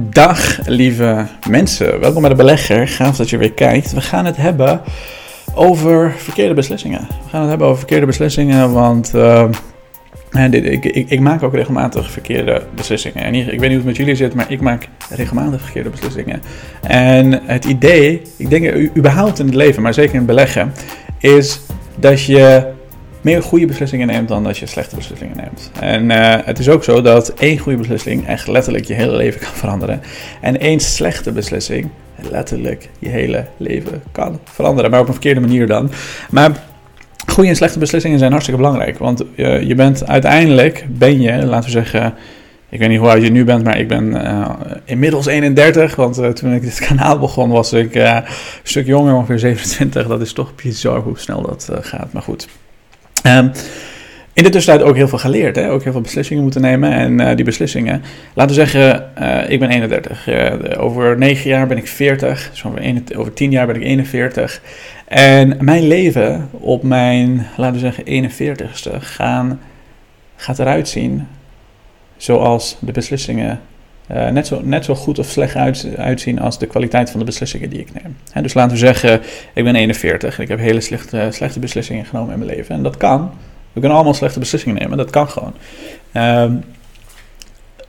Dag lieve mensen, welkom bij de belegger. Gaaf dat je weer kijkt. We gaan het hebben over verkeerde beslissingen. We gaan het hebben over verkeerde beslissingen, want dit, ik, ik, ik, maak ook regelmatig verkeerde beslissingen. En ik weet niet hoe het met jullie zit, maar ik maak regelmatig verkeerde beslissingen. En het idee, ik denk überhaupt in het leven, maar zeker in het beleggen, is dat je meer goede beslissingen neemt dan dat je slechte beslissingen neemt. En uh, het is ook zo dat één goede beslissing echt letterlijk je hele leven kan veranderen. En één slechte beslissing letterlijk je hele leven kan veranderen. Maar op een verkeerde manier dan. Maar goede en slechte beslissingen zijn hartstikke belangrijk. Want uh, je bent uiteindelijk, ben je, laten we zeggen... Ik weet niet hoe oud je nu bent, maar ik ben uh, inmiddels 31. Want toen ik dit kanaal begon, was ik een stuk jonger, ongeveer 27. Dat is toch bizar hoe snel dat gaat. Maar goed. Um, in de tussentijd ook heel veel geleerd. Hè? Ook heel veel beslissingen moeten nemen. En uh, die beslissingen, laten we zeggen, uh, ik ben 31. Uh, over 9 jaar ben ik 40. Dus over, 1, over 10 jaar ben ik 41. En mijn leven op mijn, laten we zeggen, 41ste gaan, gaat eruit zien zoals de beslissingen uh, net, zo, net zo goed of slecht uit, uitzien als de kwaliteit van de beslissingen die ik neem. Dus laten we zeggen, ik ben 41 en ik heb hele slechte, slechte beslissingen genomen in mijn leven. En dat kan. We kunnen allemaal slechte beslissingen nemen, dat kan gewoon. Uh,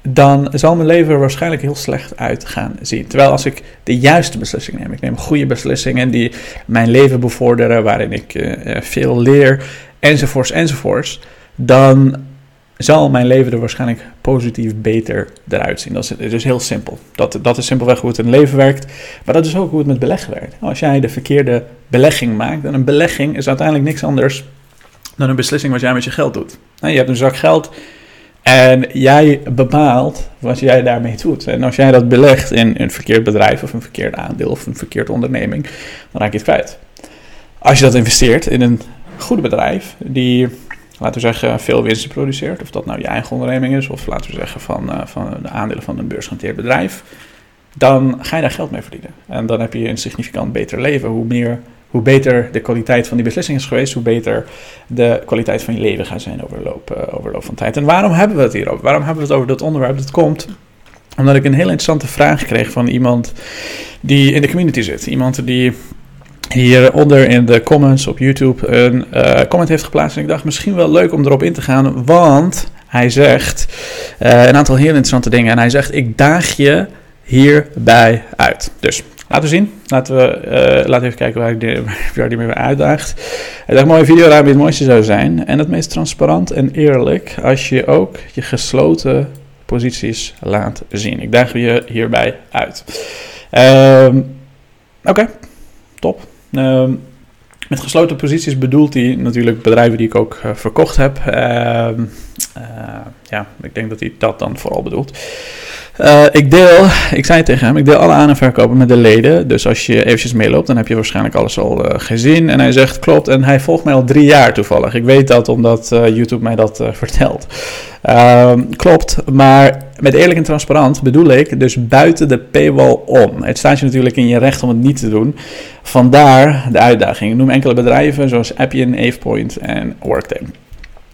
dan zal mijn leven er waarschijnlijk heel slecht uit gaan zien. Terwijl als ik de juiste beslissingen neem, ik neem goede beslissingen die mijn leven bevorderen, waarin ik uh, veel leer, enzovoorts, enzovoorts, dan zal mijn leven er waarschijnlijk positief beter eruit zien. Dat is heel simpel. Dat, dat is simpelweg hoe het in het leven werkt. Maar dat is ook hoe het met beleggen werkt. Als jij de verkeerde belegging maakt, dan een belegging is uiteindelijk niks anders dan een beslissing wat jij met je geld doet. Nou, je hebt een zak geld en jij bepaalt wat jij daarmee doet. En als jij dat belegt in een verkeerd bedrijf of een verkeerd aandeel of een verkeerd onderneming, dan raak je het kwijt. Als je dat investeert in een goed bedrijf die laten we zeggen, veel winst produceert. Of dat nou je eigen onderneming is, of laten we zeggen van, uh, van de aandelen van een beursgenoteerd bedrijf. Dan ga je daar geld mee verdienen. En dan heb je een significant beter leven. Hoe, meer, hoe beter de kwaliteit van die beslissing is geweest, hoe beter de kwaliteit van je leven gaat zijn over over loop van tijd. En waarom hebben we het hierover? Waarom hebben we het over dat onderwerp? Dat komt omdat ik een heel interessante vraag kreeg van iemand die in de community zit. Iemand die hieronder in de comments op YouTube een uh, comment heeft geplaatst. En ik dacht misschien wel leuk om erop in te gaan, want hij zegt uh, een aantal heel interessante dingen. En hij zegt: Ik daag je hierbij uit. Dus laten we zien. Laten we uh, laten even kijken waar ik waar die mee uitdaagt. Hij zegt: Mooie video, het mooiste zou zijn. En het meest transparant en eerlijk als je ook je gesloten posities laat zien. Ik daag je hierbij uit. Um, Oké, top. Uh, met gesloten posities bedoelt hij natuurlijk bedrijven die ik ook uh, verkocht heb. Uh, ja, ik denk dat hij dat dan vooral bedoelt. Uh, ik deel, ik zei tegen hem, ik deel alle aan- en verkopen met de leden. Dus als je eventjes meeloopt, dan heb je waarschijnlijk alles al uh, gezien. En hij zegt, klopt, en hij volgt mij al drie jaar toevallig. Ik weet dat omdat uh, YouTube mij dat vertelt. Ehm, klopt, maar met eerlijk en transparant bedoel ik dus buiten de paywall om. Het staat je natuurlijk in je recht om het niet te doen. Vandaar de uitdaging. Noem enkele bedrijven zoals Appian, AvePoint en Workday.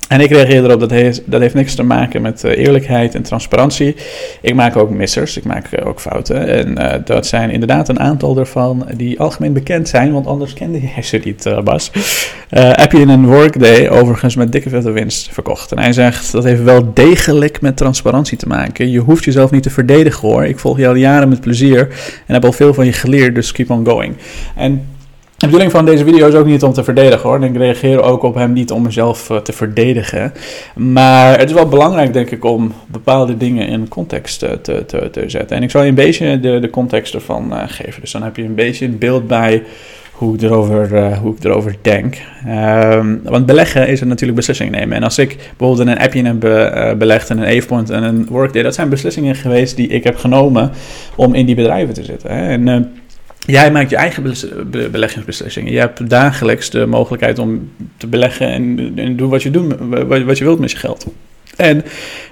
En ik reageer erop, dat heeft, dat heeft niks te maken met uh, eerlijkheid en transparantie. Ik maak ook missers, ik maak uh, ook fouten. En uh, dat zijn inderdaad een aantal ervan die algemeen bekend zijn, want anders kende jij ze niet, Bas. heb je in een workday overigens met dikke vette winst verkocht. En hij zegt, dat heeft wel degelijk met transparantie te maken. Je hoeft jezelf niet te verdedigen hoor. Ik volg je al jaren met plezier en heb al veel van je geleerd, dus keep on going. En de bedoeling van deze video is ook niet om te verdedigen hoor. Ik reageer ook op hem niet om mezelf uh, te verdedigen. Maar het is wel belangrijk, denk ik, om bepaalde dingen in context uh, te, te, te, zetten. En ik zal je een beetje de, de context ervan uh, geven. Dus dan heb je een beetje een beeld bij hoe ik erover, hoe ik erover denk. Um, want beleggen is er natuurlijk beslissingen nemen. En als ik bijvoorbeeld een appje heb be, belegd en een AvePoint en een Workday, dat zijn beslissingen geweest die ik heb genomen om in die bedrijven te zitten. Hè. En Jij maakt je eigen beleggingsbeslissingen. Je hebt dagelijks de mogelijkheid om te beleggen en, en doen wat je, doet, wat je wilt met je geld. En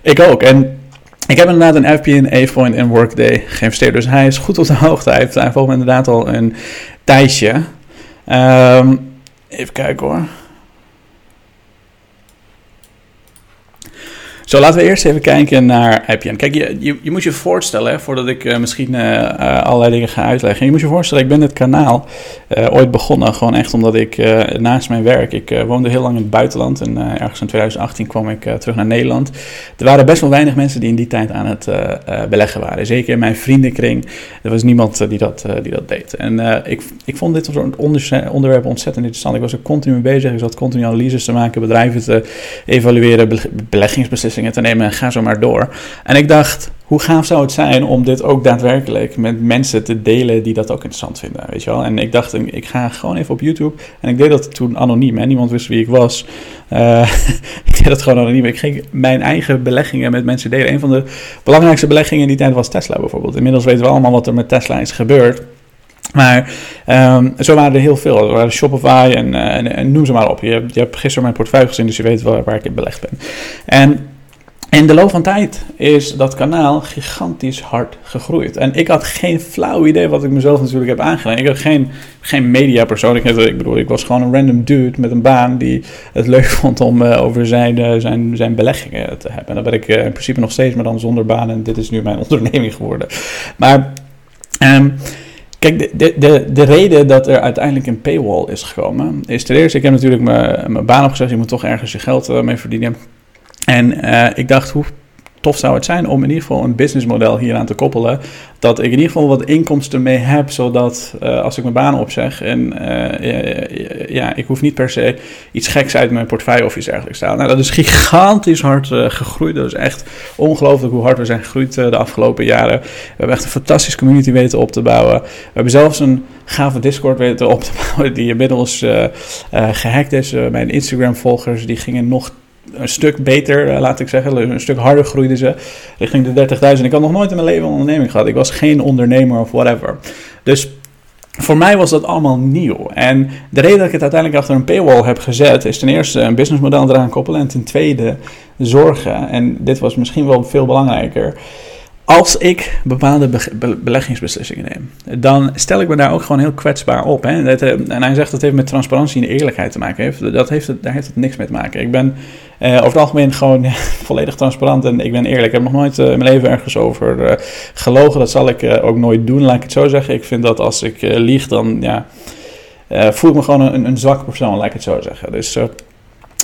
ik ook. En ik heb inderdaad een FP AvePoint en Workday geïnvesteerd. Dus hij is goed op de hoogte. Hij, heeft, volgt me inderdaad al een tijdje. Um, even kijken hoor. Zo, laten we eerst even kijken naar Appian. Kijk, je, je, je moet je voorstellen, voordat ik uh, misschien uh, allerlei dingen ga uitleggen. Je moet je voorstellen, ik ben dit kanaal ooit begonnen. Gewoon echt omdat ik naast mijn werk, ik woonde heel lang in het buitenland. En ergens in 2018 kwam ik terug naar Nederland. Er waren best wel weinig mensen die in die tijd aan het beleggen waren. Zeker in mijn vriendenkring. Er was niemand die, dat, die dat deed. En ik, ik vond dit soort onderwerp ontzettend interessant. Ik was er continu mee bezig. Ik zat continu analyses te maken, bedrijven te evalueren, beleggingsbeslissingen te nemen en ga zo maar door. En ik dacht, hoe gaaf zou het zijn om dit ook daadwerkelijk met mensen te delen die dat ook interessant vinden, weet je wel? En ik dacht, ik ga gewoon even op YouTube. En ik deed dat toen anoniem, hè? niemand wist wie ik was. Uh, ik deed dat gewoon anoniem. Ik ging mijn eigen beleggingen met mensen delen. Een van de belangrijkste beleggingen in die tijd was Tesla bijvoorbeeld. Inmiddels weten we allemaal wat er met Tesla is gebeurd. Maar um, zo waren er heel veel. Er waren Shopify en, en, noem ze maar op. Je, je hebt gisteren mijn portefeuille gezien, dus je weet waar, waar ik in belegd ben. En in de loop van tijd is dat kanaal gigantisch hard gegroeid. En ik had geen flauw idee wat ik mezelf natuurlijk heb aangedaan. Ik had geen, geen mediapersoon. Ik, ik bedoel, ik was gewoon een random dude met een baan die het leuk vond om uh, over zijn, uh, zijn, zijn beleggingen te hebben. En dat ben ik uh, in principe nog steeds, maar dan zonder baan. En dit is nu mijn onderneming geworden. Maar... Um, Kijk, de, de, de reden dat er uiteindelijk een paywall is gekomen, is ten eerste, ik heb natuurlijk mijn baan opgezegd, je moet toch ergens je geld mee verdienen. En uh, ik dacht, hoe tof zou het zijn om in ieder geval een businessmodel hieraan te koppelen. Dat ik in ieder geval wat inkomsten mee heb, zodat uh, als ik mijn baan opzeg en uh, ja, ik hoef niet per se iets geks uit mijn portefeuille of iets dergelijks te halen. Nou, dat is gigantisch hard gegroeid. Dat is echt ongelooflijk hoe hard we zijn gegroeid de afgelopen jaren. We hebben echt een fantastische community weten op te bouwen. We hebben zelfs een gave Discord weten op te bouwen die inmiddels gehackt is. mijn Instagram-volgers die gingen nog een stuk beter, eh, laat ik zeggen. Een stuk harder groeiden ze richting de 30.000. Ik had nog nooit in mijn leven een onderneming gehad. Ik was geen ondernemer of whatever. Dus voor mij was dat allemaal nieuw. En de reden dat ik het uiteindelijk achter een paywall heb gezet, is ten eerste een businessmodel eraan koppelen. En ten tweede zorgen. En dit was misschien wel veel belangrijker als ik bepaalde beleggingsbeslissingen neem, dan stel ik me daar ook gewoon heel kwetsbaar op. Hè? Eh, en hij zegt dat heeft met transparantie en eerlijkheid te maken. Heeft. Dat heeft het, daar heeft het niks mee te maken. Ik ben uh, over het algemeen gewoon volledig transparant en ik ben eerlijk. Ik heb nog nooit in mijn leven ergens over gelogen. Dat zal ik ook nooit doen, laat ik het zo zeggen. Ik vind dat als ik lieg, dan ja, voel ik me gewoon een, een zwak persoon, laat ik het zo zeggen. Dus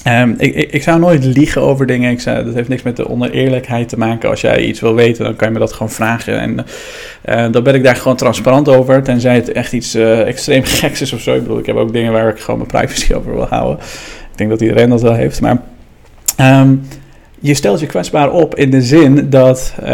Um, ik, ik, zou nooit liegen over dingen. Ik zou, dat heeft niks met de oneerlijkheid te maken. Als jij iets wil weten, dan kan je me dat gewoon vragen. En uh, dan ben ik daar gewoon transparant over. Tenzij het echt iets uh, extreem geks is of zo. Ik bedoel, ik heb ook dingen waar ik gewoon mijn privacy over wil houden. Ik denk dat iedereen dat wel heeft. Maar um, je stelt je kwetsbaar op in de zin dat. Uh,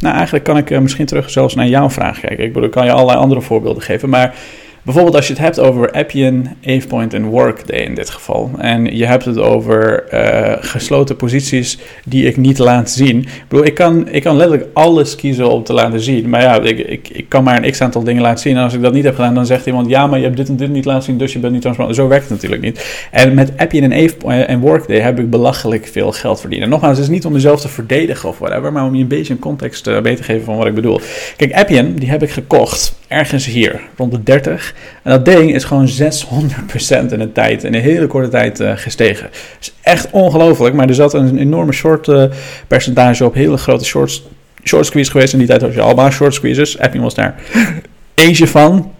nou, eigenlijk kan ik misschien terug zelfs naar jouw vraag kijken. Ik bedoel, ik kan je allerlei andere voorbeelden geven. Maar Bijvoorbeeld als je het hebt over Appian, AvePoint en Workday in dit geval. En je hebt het over uh, gesloten posities die ik niet laat zien. Ik bedoel, ik kan, ik kan letterlijk alles kiezen om te laten zien. Maar ja, ik, ik, kan maar een x-aantal dingen laten zien. En als ik dat niet heb gedaan, dan zegt iemand... Ja, maar je hebt dit en dit niet laten zien, dus je bent niet transparant. Zo werkt het natuurlijk niet. En met Appian en, AvePoint en Workday heb ik belachelijk veel geld verdiend. En nogmaals, het is niet om mezelf te verdedigen of whatever... maar om je een beetje een context uh, mee te geven van wat ik bedoel. Kijk, Appian, die heb ik gekocht ergens hier, rond de 30. En dat ding is gewoon 600% in een tijd, in een hele korte tijd uh, gestegen. Dat is echt ongelooflijk, maar er zat een enorme short uh, percentage op, hele grote short, squeeze geweest. In die tijd had je allemaal short squeezes. Appian was daar eentje van.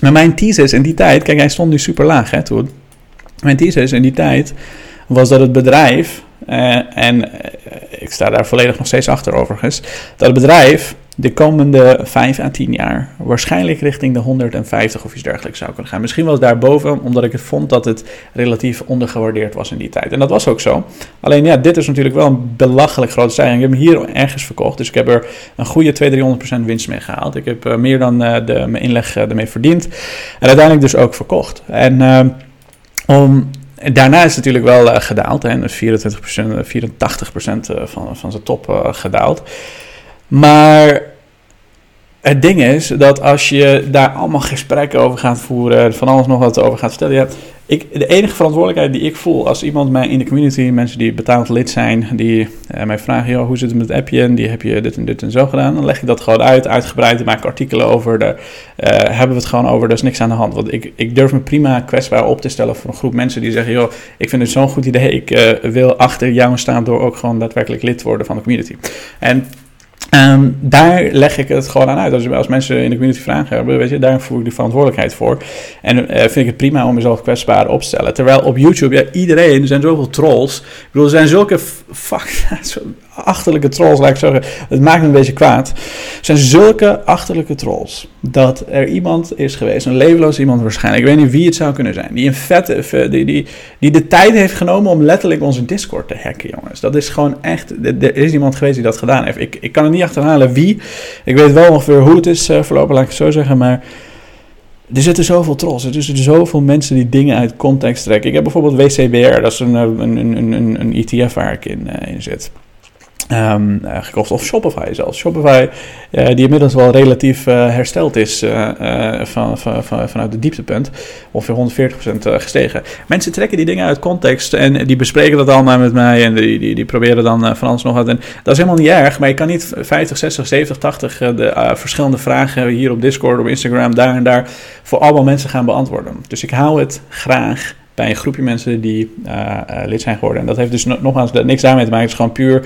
Maar mijn thesis in die tijd, kijk, hij stond nu super laag hè, toen. Mijn thesis in die tijd was dat het bedrijf, uh, en ik sta daar volledig nog steeds achter overigens, dat het bedrijf de komende 5 à 10 jaar waarschijnlijk richting de 150 of iets dergelijks zou kunnen gaan. Misschien wel daarboven, omdat ik het vond dat het relatief ondergewaardeerd was in die tijd. En dat was ook zo. Alleen ja, dit is natuurlijk wel een belachelijk grote stijging. Ik heb hem hier ergens verkocht, dus ik heb er een goede 200-300% winst mee gehaald. Ik heb uh, meer dan uh, de, mijn inleg uh, ermee verdiend. En uiteindelijk dus ook verkocht. En om daarna is het natuurlijk wel gedaald. Hè, dus 24%, 84% van, van zijn top gedaald. Maar het ding is dat als je daar allemaal gesprekken over gaat voeren, van alles nog wat over gaat vertellen, ja, ik, de enige verantwoordelijkheid die ik voel als iemand mij in de community, mensen die betaald lid zijn, die uh, mij vragen, joh, hoe zit het met het appje? En die heb je dit en dit en zo gedaan. Dan leg ik dat gewoon uit, uitgebreid. Ik maak artikelen over. Daar uh, hebben we het gewoon over. Er is niks aan de hand. Want ik, ik durf me prima kwetsbaar op te stellen voor een groep mensen die zeggen, joh, ik vind het zo'n goed idee. Ik uh, wil achter jou staan door ook gewoon daadwerkelijk lid te worden van de community. En Um, daar leg ik het gewoon aan uit. Als, als mensen in de community vragen hebben, weet je, daar voel ik de verantwoordelijkheid voor. En uh, vind ik het prima om mezelf kwetsbaar op te stellen. Terwijl op YouTube, ja, iedereen, er zijn zoveel trolls. Ik bedoel, er zijn zulke fuck, achterlijke trolls, laat ik zeggen. Het maakt me een beetje kwaad. Zijn zulke achterlijke trolls. Dat er iemand is geweest, een levenloos iemand waarschijnlijk. Ik weet niet wie het zou kunnen zijn. Die een vette, die, die, die de tijd heeft genomen om letterlijk onze Discord te hacken, jongens. Dat is gewoon echt. Er is iemand geweest die dat gedaan heeft. Ik, ik kan het niet achterhalen wie. Ik weet wel ongeveer hoe het is uh, verlopen, laat ik het zo zeggen. Maar er zitten zoveel trolls. Er zitten zoveel mensen die dingen uit context trekken. Ik heb bijvoorbeeld WCBR, dat is een, een, een, een, een ETF waar ik in, in zit. Um, uh, gekocht. Of Shopify zelfs. Shopify, uh, die inmiddels wel relatief uh, hersteld is van, van, van, vanuit de dieptepunt. Ongeveer 140% gestegen. Mensen trekken die dingen uit context en die bespreken dat allemaal met mij. En die, die, die proberen dan van alles nog wat. En dat is helemaal niet erg, maar je kan niet 50, 60, 70, 80 de verschillende vragen hier op Discord, op Instagram, daar en daar voor allemaal mensen gaan beantwoorden. Dus ik hou het graag bij een groepje mensen die lid zijn geworden. En dat heeft dus nogmaals niks daarmee te maken. Het is gewoon puur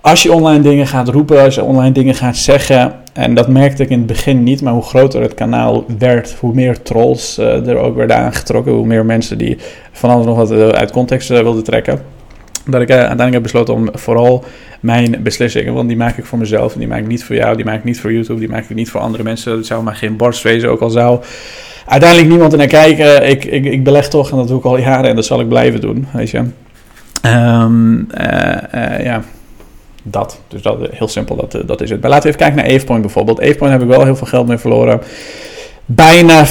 als je online dingen gaat roepen, als je online dingen gaat zeggen, en dat merkte ik in het begin niet, maar hoe groter het kanaal werd, hoe meer trolls uh, er ook werden aangetrokken, hoe meer mensen die van alles nog wat uh, uit context uh, wilden trekken. Dat ik uiteindelijk heb besloten om vooral mijn beslissingen, want die maak ik voor mezelf en die maak ik niet voor jou, die maak ik niet voor YouTube, die maak ik niet voor andere mensen. Het zou maar geen borst wezen, ook al zou uiteindelijk niemand er naar kijken. Ik, ik, ik beleg toch en dat doe ik al jaren en dat zal ik blijven doen, weet je. Um, ja dat. Dus dat, heel simpel, dat, eh, dat is het. Maar laten we even kijken naar Avepoint bijvoorbeeld. Avepoint heb ik wel heel veel geld mee verloren. Bijna 40%.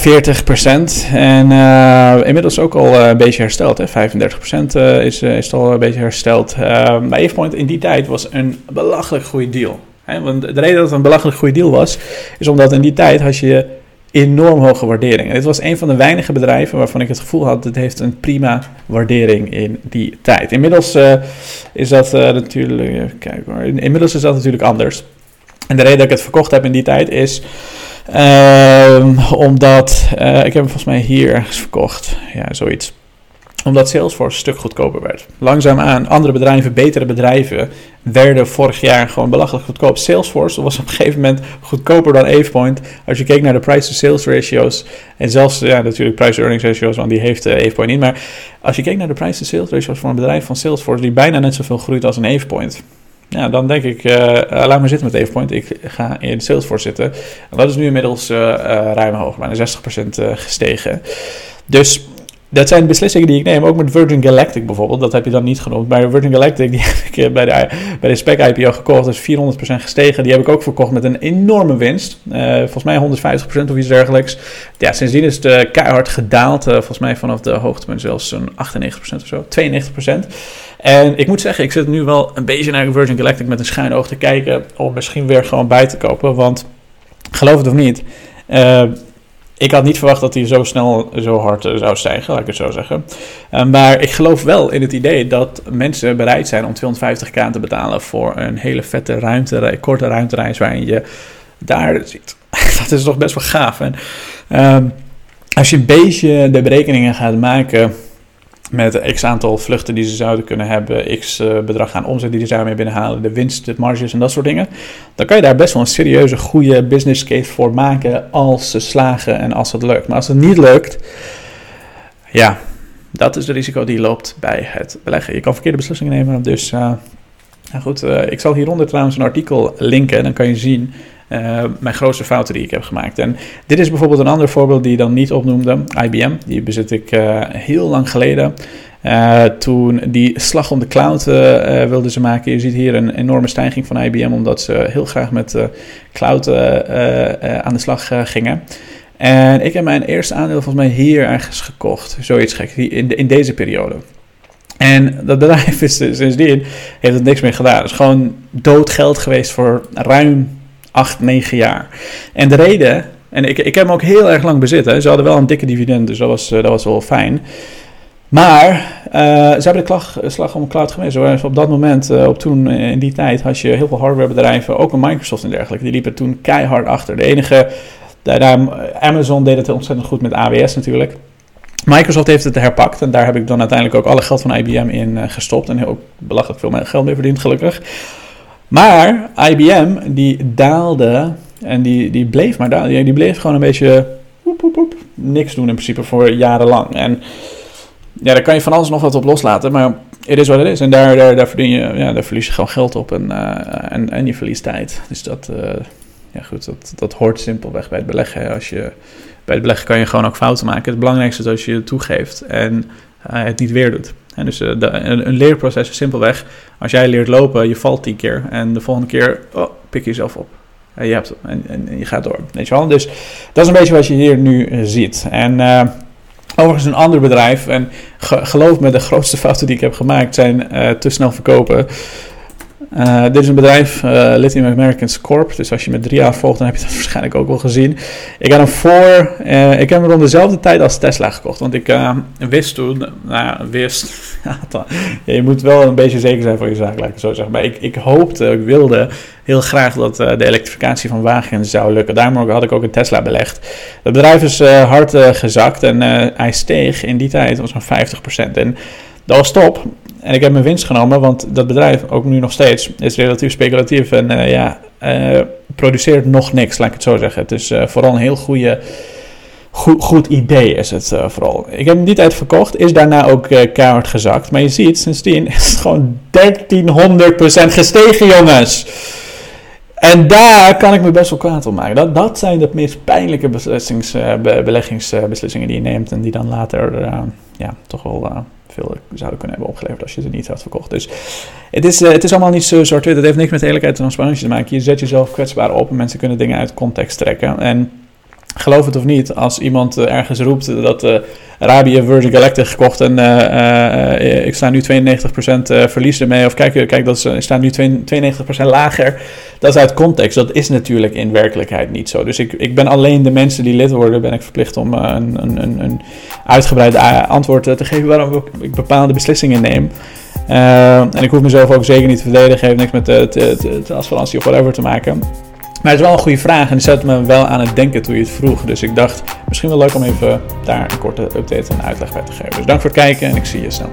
En uh, inmiddels ook al uh, een beetje hersteld. Hè? 35% uh, is, is al een beetje hersteld. maar Avepoint in die tijd was een belachelijk goede deal. Hè? Want de reden dat het een belachelijk goede deal was, is omdat in die tijd had je enorm hoge waardering. En dit was een van de weinige bedrijven waarvan ik het gevoel had, het heeft een prima waardering in die tijd. Inmiddels uh, is dat uh, natuurlijk, kijk hoor, inmiddels is dat natuurlijk anders. En de reden dat ik het verkocht heb in die tijd is uh, omdat, ik heb volgens mij hier ergens verkocht, ja zoiets omdat Salesforce een stuk goedkoper werd. Langzaamaan, andere bedrijven, betere bedrijven, werden vorig jaar gewoon belachelijk goedkoop. Salesforce was op een gegeven moment goedkoper dan AvePoint. Als je keek naar de price-to-sales ratios, en zelfs ja, natuurlijk price-to-earnings ratios, want die heeft uh, niet. Maar als je keek naar de price-to-sales ratios van een bedrijf van Salesforce, die bijna net zoveel groeit als een AvePoint. Ja, dan denk ik, uh, laat maar zitten met AvePoint. Ik ga in Salesforce zitten. En dat is nu inmiddels uh, ruim hoog, bijna 60% gestegen. Dus dat zijn beslissingen die ik neem, ook met Virgin Galactic bijvoorbeeld. Dat heb je dan niet genoemd. Maar Virgin Galactic, die heb ik eh, bij de, bij de spec IPO gekocht. Dat is 400% gestegen. Die heb ik ook verkocht met een enorme winst. Uh, volgens mij 150% of iets dergelijks. Ja, sindsdien is het uh, keihard gedaald. Volgens mij vanaf de hoogtepunt zelfs een 98% of zo. 92%. En ik moet zeggen, ik zit nu wel een beetje naar Virgin Galactic met een schuin oog te kijken. Om misschien weer gewoon bij te kopen. Want geloof het of niet ik had niet verwacht dat hij zo snel zo hard eh, zou stijgen, laat ik het zo zeggen. Uh, maar ik geloof wel in het idee dat mensen bereid zijn om 250k te betalen voor een hele vette ruimte, korte ruimtereis waarin je daar ziet. dat is toch best wel gaaf. En, uh, als je een beetje de berekeningen gaat maken met x aantal vluchten die ze zouden kunnen hebben, x uh, bedrag aan omzet die ze daarmee binnenhalen, de winst, de marges en dat soort dingen, dan kan je daar best wel een serieuze, goede business case voor maken als ze slagen en als het lukt. Maar als het niet lukt, ja, dat is de risico die loopt bij het beleggen. Je kan verkeerde beslissingen nemen, dus uh, nou goed, uh, ik zal hieronder trouwens een artikel linken, dan kan je zien uh, mijn grootste fouten die ik heb gemaakt. En dit is bijvoorbeeld een ander voorbeeld die je dan niet opnoemde. IBM, die bezit ik uh, heel lang geleden. Uh, toen die slag om de cloud wilden ze maken. Je ziet hier een enorme stijging van IBM, omdat ze heel graag met cloud aan de slag gingen. En ik heb mijn eerste aandeel volgens mij hier ergens gekocht. Zoiets gek, in, in deze periode. En dat bedrijf is sindsdien heeft het niks meer gedaan. Het is gewoon dood geld geweest voor ruim 8, 9 jaar. En de reden En ik, ik heb hem ook heel erg lang bezit. Hè. Ze hadden wel een dikke dividend, dus dat was, dat was wel fijn. Maar uh, ze hebben de klag, slag om cloud gemist. Dus op dat moment, op toen, in die tijd, had je heel veel hardwarebedrijven, ook een Microsoft en dergelijke, die liepen toen keihard achter. De enige, daar, Amazon deed het ontzettend goed met AWS natuurlijk. Microsoft heeft het herpakt en daar heb ik dan uiteindelijk ook alle geld van IBM in gestopt. En ook belachelijk veel geld mee verdiend, gelukkig. Maar IBM, die daalde en die, die bleef maar dalen. Die bleef gewoon een beetje niks doen in principe voor jarenlang. En ja, daar kan je van alles nog wat op loslaten, maar het is wat het is. En daar, daar, daar, verdien je, ja, daar verlies je gewoon geld op en, uh, en, en je verliest tijd. Dus dat, uh, ja goed, dat, dat hoort simpelweg bij het beleggen. Als je, bij het beleggen kan je gewoon ook fouten maken. Het belangrijkste is als je het toegeeft en uh, het niet weer doet. En dus de, een, leerproces is simpelweg, als jij leert lopen, je valt tien keer en de volgende keer oh, pik je jezelf op. En je, hebt, en, en, je gaat door, weet je wel. Dus dat is een beetje wat je hier nu ziet. En Overigens een ander bedrijf. En geloof me, de grootste fouten die ik heb gemaakt zijn te snel verkopen. Uh, dit is een bedrijf, uh, Lithium Americans Corp. Dus als je met drie jaar volgt, dan heb je dat waarschijnlijk ook wel gezien. Ik had hem voor, uh, ik heb hem rond dezelfde tijd als Tesla gekocht. Want ik wist toen, nou wist, ja, je moet wel een beetje zeker zijn van je zaak, ik zo zeggen. Maar ik, ik hoopte, ik wilde heel graag dat de elektrificatie van wagens zou lukken. Daarom had ik ook een Tesla belegd. Het bedrijf is hard gezakt en hij steeg in die tijd, was zo'n 50%. En dat was top. En ik heb mijn winst genomen, want dat bedrijf, ook nu nog steeds, is relatief speculatief en uh, ja, uh, produceert nog niks, laat ik het zo zeggen. Het is uh, vooral een heel goede, goed, goed idee is het vooral. Ik heb hem die tijd verkocht, is daarna ook keihard gezakt. Maar je ziet, sindsdien is het gewoon 1300% gestegen, jongens. En daar kan ik me best wel kwaad op maken. Dat, dat zijn de meest pijnlijke beleggingsbeslissingen die je neemt en die dan later ja, toch wel veel zouden kunnen hebben opgeleverd als je ze niet had verkocht. Dus het is, uh, het is allemaal niet zo zwart-wit. Het heeft niks met eerlijkheid en transparantie te maken. Je zet jezelf kwetsbaar op en mensen kunnen dingen uit context trekken. En geloof het of niet, als iemand uh, ergens roept dat uh, Virgin Galactic gekocht en uh, ik sta nu 92% verlies ermee, of kijk, kijk dat ze staan nu 92% lager, dat is uit context. Dat is natuurlijk in werkelijkheid niet zo. Dus ik, ik ben alleen de mensen die lid worden, ben ik verplicht om een, een, een, uitgebreid antwoord te geven waarom ik bepaalde beslissingen neem. en ik hoef mezelf ook zeker niet te verdedigen, heeft niks met de, de, assurantie of whatever te maken. Maar het is wel een goede vraag en die zette me wel aan het denken toen je het vroeg. Dus ik dacht, misschien wel leuk om even daar een korte update en uitleg bij te geven. Dus dank voor het kijken en ik zie je snel.